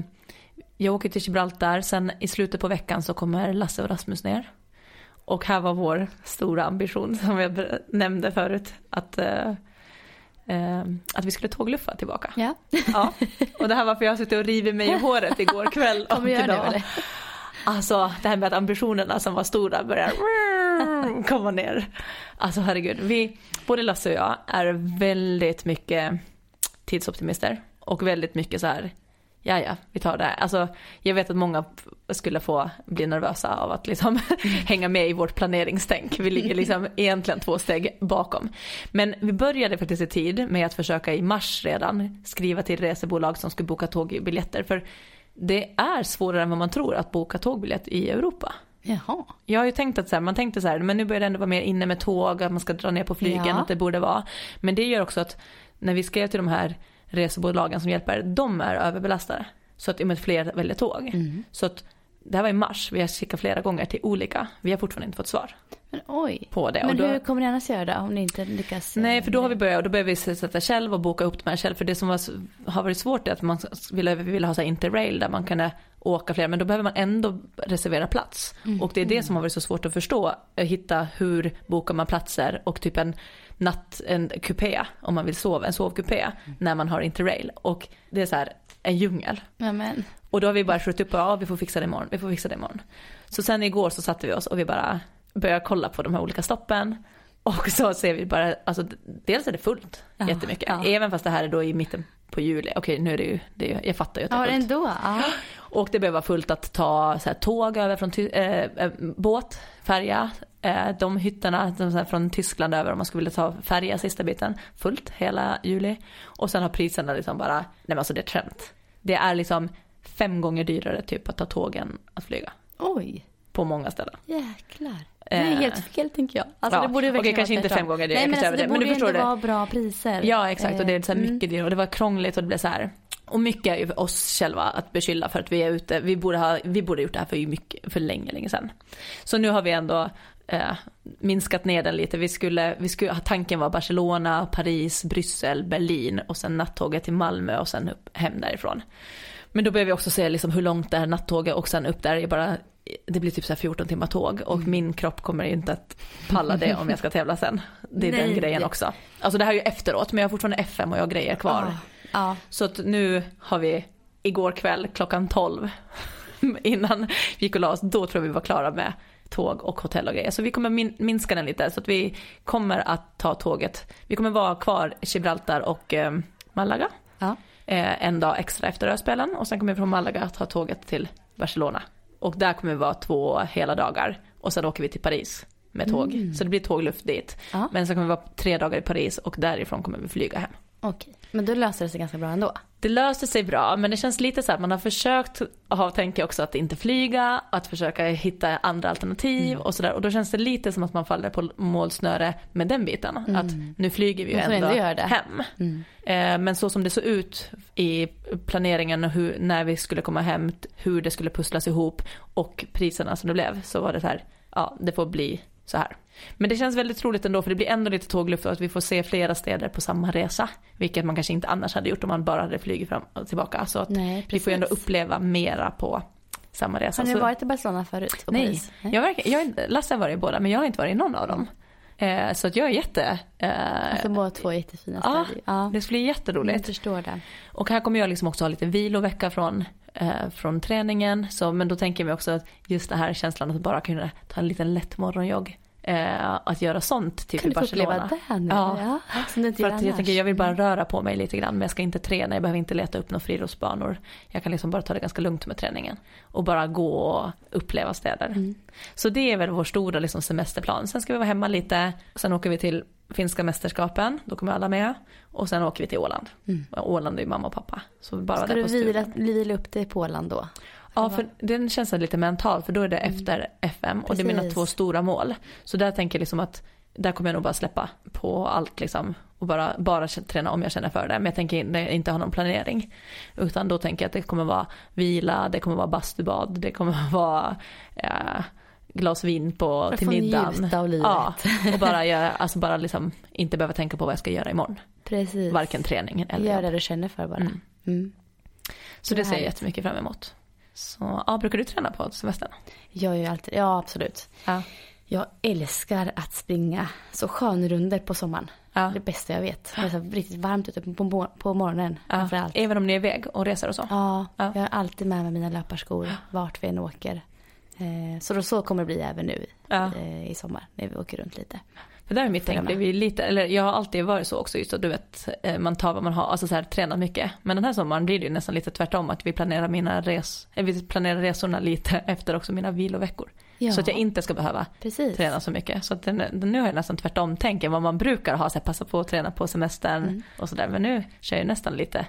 jag åker till Gibraltar, sen i slutet på veckan så kommer Lasse och Rasmus ner. Och här var vår stora ambition som jag nämnde förut. Att, eh, eh, att vi skulle tågluffa tillbaka. Ja. ja. Och det här var för jag har suttit och rivit mig i håret igår kväll och idag. Alltså det här med att ambitionerna som var stora börjar komma ner. Alltså herregud, vi, både Lasse och jag är väldigt mycket tidsoptimister och väldigt mycket så här ja ja, vi tar det här. Alltså, jag vet att många skulle få bli nervösa av att liksom hänga med i vårt planeringstänk. Vi ligger liksom egentligen två steg bakom. Men vi började faktiskt i tid med att försöka i mars redan skriva till resebolag som skulle boka tågbiljetter. För det är svårare än vad man tror att boka tågbiljett i Europa. Jaha. Jag har ju tänkt att så här, man tänkte så här, men nu börjar det ändå vara mer inne med tåg, att man ska dra ner på flygen, ja. att det borde vara. Men det gör också att när vi skrev till de här resebolagen som hjälper, de är överbelastade. Så att med fler väljer tåg. Mm. Så att det här var i mars, vi har skickat flera gånger till olika, vi har fortfarande inte fått svar. Men oj. På det. Men då, hur kommer ni annars göra då om ni inte lyckas? Nej för då har vi börjat och då börjar vi sätta själv och boka upp de här själv. För det som var, har varit svårt är att man ville, vi ville ha så interrail där man kunde åka fler men då behöver man ändå reservera plats. Mm. Och det är det som har varit så svårt att förstå. Hitta hur bokar man platser och typ en natt, en kupé om man vill sova, en sovkupé mm. när man har interrail. Och det är så här en djungel. Amen. Och då har vi bara skjutit upp, ja vi får fixa det imorgon, vi får fixa det imorgon. Så sen igår så satte vi oss och vi bara började kolla på de här olika stoppen. Och så ser vi bara, alltså dels är det fullt ja, jättemycket. Ja. Även fast det här är då i mitten på juli. Okej nu är det ju, det är, jag fattar ju att det är fullt. Ja ändå. Ja. Och det vara fullt att ta så här, tåg över från äh, båt, färja Eh, de hytterna de så från Tyskland över om man skulle vilja ta färja sista biten. Fullt hela juli. Och sen har priserna liksom bara, nej men alltså det är trend. Det är liksom fem gånger dyrare typ att ta tågen att flyga. Oj. På många ställen. Jäklar. Det är helt fel tänker jag. Alltså, ja, det borde Okej kanske inte fem gånger dyrare. Nej men, alltså, det, det. men du förstår det. borde vara bra priser. Ja exakt och det är så mycket mm. dyrare och det var krångligt och det blev så här. Och mycket är ju för oss själva att beskylla för att vi är ute, vi borde ha, vi borde gjort det här för, mycket, för länge, länge sedan. Så nu har vi ändå eh, minskat ner den lite. Vi skulle, vi skulle, tanken var Barcelona, Paris, Bryssel, Berlin och sen nattåget till Malmö och sen upp, hem därifrån. Men då behöver vi också se liksom hur långt det är nattåget och sen upp där är bara det blir typ så 14 timmar tåg och mm. min kropp kommer inte att palla det om jag ska tävla sen. Det är Nej. den grejen också. Alltså det här är ju efteråt men jag har fortfarande FM och jag har grejer kvar. Ah. Ah. Så att nu har vi igår kväll klockan 12 innan vi gick och la oss, då tror jag vi var klara med tåg och hotell och grejer. Så vi kommer min minska den lite så att vi kommer att ta tåget. Vi kommer vara kvar i Gibraltar och eh, Malaga. Ja. Eh, en dag extra efter öspelen och sen kommer vi från Malaga att ta tåget till Barcelona. Och där kommer vi vara två hela dagar och sen åker vi till Paris med tåg. Mm. Så det blir tågluft dit. Ja. Men sen kommer vi vara tre dagar i Paris och därifrån kommer vi flyga hem. Okej, men då löser det sig ganska bra ändå? Det löste sig bra, men det känns lite så att man har försökt, ha tänker också att inte flyga, att försöka hitta andra alternativ mm. och sådär. Och då känns det lite som att man faller på målsnöre med den biten. Mm. Att nu flyger vi ju ändå, ändå hem. Mm. Eh, men så som det såg ut i planeringen och hur, när vi skulle komma hem, hur det skulle pusslas ihop och priserna som det blev, så var det så här, ja det får bli så här. Men det känns väldigt roligt ändå för det blir ändå lite tågluft och att vi får se flera städer på samma resa. Vilket man kanske inte annars hade gjort om man bara hade flugit fram och tillbaka. Så att Nej, vi får ju ändå uppleva mera på samma resa. Har ni varit i Barcelona förut? Nej, Nej. Jag, verkar, jag, Lasse har varit i båda men jag har inte varit i någon av dem. Eh, så att jag är jätte... Eh, alltså båda två jättefina städer. Ja, ja, det skulle bli jätteroligt. Jag förstår det. Och här kommer jag liksom också ha lite vilovecka från, eh, från träningen. Så, men då tänker jag mig också att just det här känslan att bara kunna ta en liten lätt morgonjogg eh, att göra sånt typ kan i Barcelona. Kan du få uppleva det nu? Ja. ja som det för att jag tänker jag vill bara röra på mig lite grann men jag ska inte träna, jag behöver inte leta upp några friidrottsbanor. Jag kan liksom bara ta det ganska lugnt med träningen. Och bara gå och uppleva städer. Mm. Så det är väl vår stora liksom, semesterplan. Sen ska vi vara hemma lite, sen åker vi till finska mästerskapen, då kommer alla med. Och sen åker vi till Åland. Mm. Åland är ju mamma och pappa. Så bara ska du vila, vila upp dig på Åland då? Ja, för den känns lite mental för då är det mm. efter FM och Precis. det är mina två stora mål. Så där tänker jag liksom att där kommer jag nog bara släppa på allt liksom och bara, bara träna om jag känner för det. Men jag tänker inte ha någon planering. Utan då tänker jag att det kommer vara vila, det kommer vara bastubad, det kommer vara eh, glas vin på, till middagen. Njuta av livet. Ja, och bara, göra, alltså bara liksom inte behöva tänka på vad jag ska göra imorgon. Precis. Varken träning eller Gör det du känner för bara. Mm. Mm. Så det, det ser jag jättemycket fram emot. Så, ja, brukar du träna på semestern? Jag gör alltid, ja absolut. Ja. Jag älskar att springa så skönrunder på sommaren. Ja. Det bästa jag vet. Det är så riktigt varmt ute på, på morgonen. Ja. Även om ni är iväg och reser och så? Ja, ja, jag har alltid med mig mina löparskor vart vi än åker. Eh, så då så kommer det bli även nu eh, i sommar när vi åker runt lite. För där är mitt tänk, vi lite, eller jag har alltid varit så också just att du vet, eh, man tar vad man har, alltså så här tränat mycket. Men den här sommaren blir det ju nästan lite tvärtom att vi planerar mina res, vi planerar resorna lite efter också mina viloveckor. Ja. Så att jag inte ska behöva Precis. träna så mycket. Så att den, den, nu har jag nästan tvärtom tänk vad man brukar ha, så här, passa på att träna på semestern mm. och sådär. Men nu kör jag nästan lite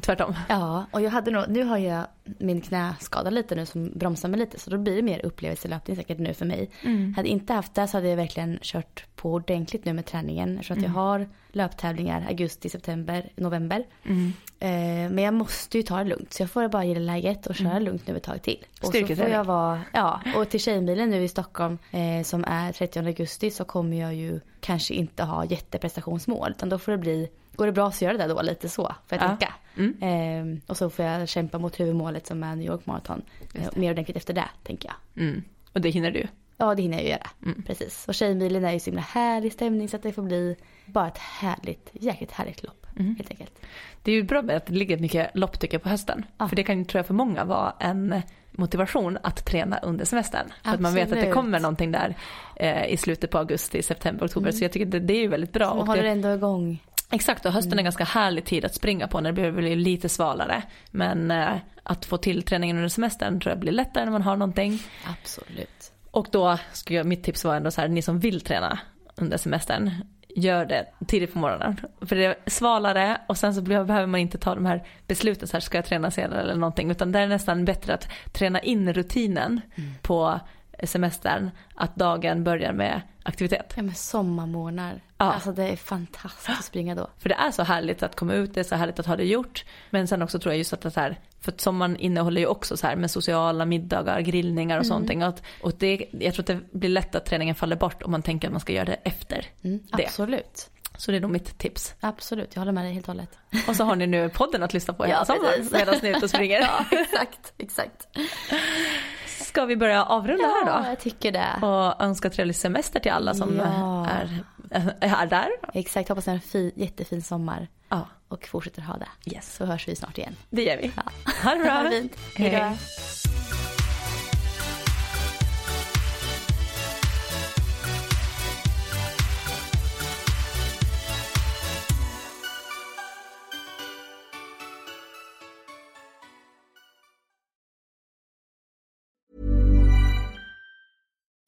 tvärtom. Ja, och jag hade nog, nu har jag min knäskada lite nu som bromsar mig lite så då blir det mer upplevelselöpning säkert nu för mig. Mm. Hade inte haft det så hade jag verkligen kört på ordentligt nu med träningen. Mm. att jag mm. har löptävlingar augusti, september, november. Mm. Eh, men jag måste ju ta det lugnt så jag får bara gilla läget och köra mm. lugnt nu ett tag till. Och så får jag vara, ja och till Tjejmilen nu i Stockholm eh, som är 30 augusti så kommer jag ju kanske inte ha jätteprestationsmål utan då får det bli Går det bra så gör det då lite så för att ja. vecka. Mm. Eh, och så får jag kämpa mot huvudmålet som är New York Marathon. Eh, mer ordentligt efter det tänker jag. Mm. Och det hinner du? Ja det hinner jag ju göra. Mm. Precis. Och Tjejmilen är ju så himla härlig stämning så att det får bli bara ett härligt, jäkligt härligt lopp. Mm. Helt enkelt. Det är ju bra med att det ligger mycket lopp tycker jag på hösten. Ja. För det kan ju tror jag för många vara en motivation att träna under semestern. För att man vet att det kommer någonting där eh, i slutet på augusti, september, oktober. Mm. Så jag tycker det, det är ju väldigt bra. Så man håller det, ändå igång. Exakt och hösten är en mm. ganska härlig tid att springa på när det blir lite svalare. Men eh, att få till träningen under semestern tror jag blir lättare när man har någonting. Absolut. Och då skulle jag, mitt tips vara ändå så här, ni som vill träna under semestern, gör det tidigt på morgonen. För det är svalare och sen så behöver man inte ta de här besluten så här, ska jag träna senare eller någonting. Utan det är nästan bättre att träna in rutinen mm. på semestern att dagen börjar med aktivitet. Ja men sommarmorgnar. Ja. Alltså det är fantastiskt att springa då. För det är så härligt att komma ut, det är så härligt att ha det gjort. Men sen också tror jag just att det här, för att sommaren innehåller ju också så här med sociala middagar, grillningar och mm. sånt. Och, och det, jag tror att det blir lätt att träningen faller bort om man tänker att man ska göra det efter mm, det. Absolut. Så det är nog mitt tips. Absolut, jag håller med dig helt och hållet. Och så har ni nu podden att lyssna på hela ja, sommaren medan ni är ute och springer. ja, exakt, exakt. Ska vi börja avrunda ja, här då? Ja, jag tycker det. Och önska trevlig semester till alla som ja. är, är där. Exakt, hoppas ni har en fin, jättefin sommar. Ja. Och fortsätter ha det. Yes. Så hörs vi snart igen. Det gör vi. Ja. Ha det bra. Ha det fint. Hej då.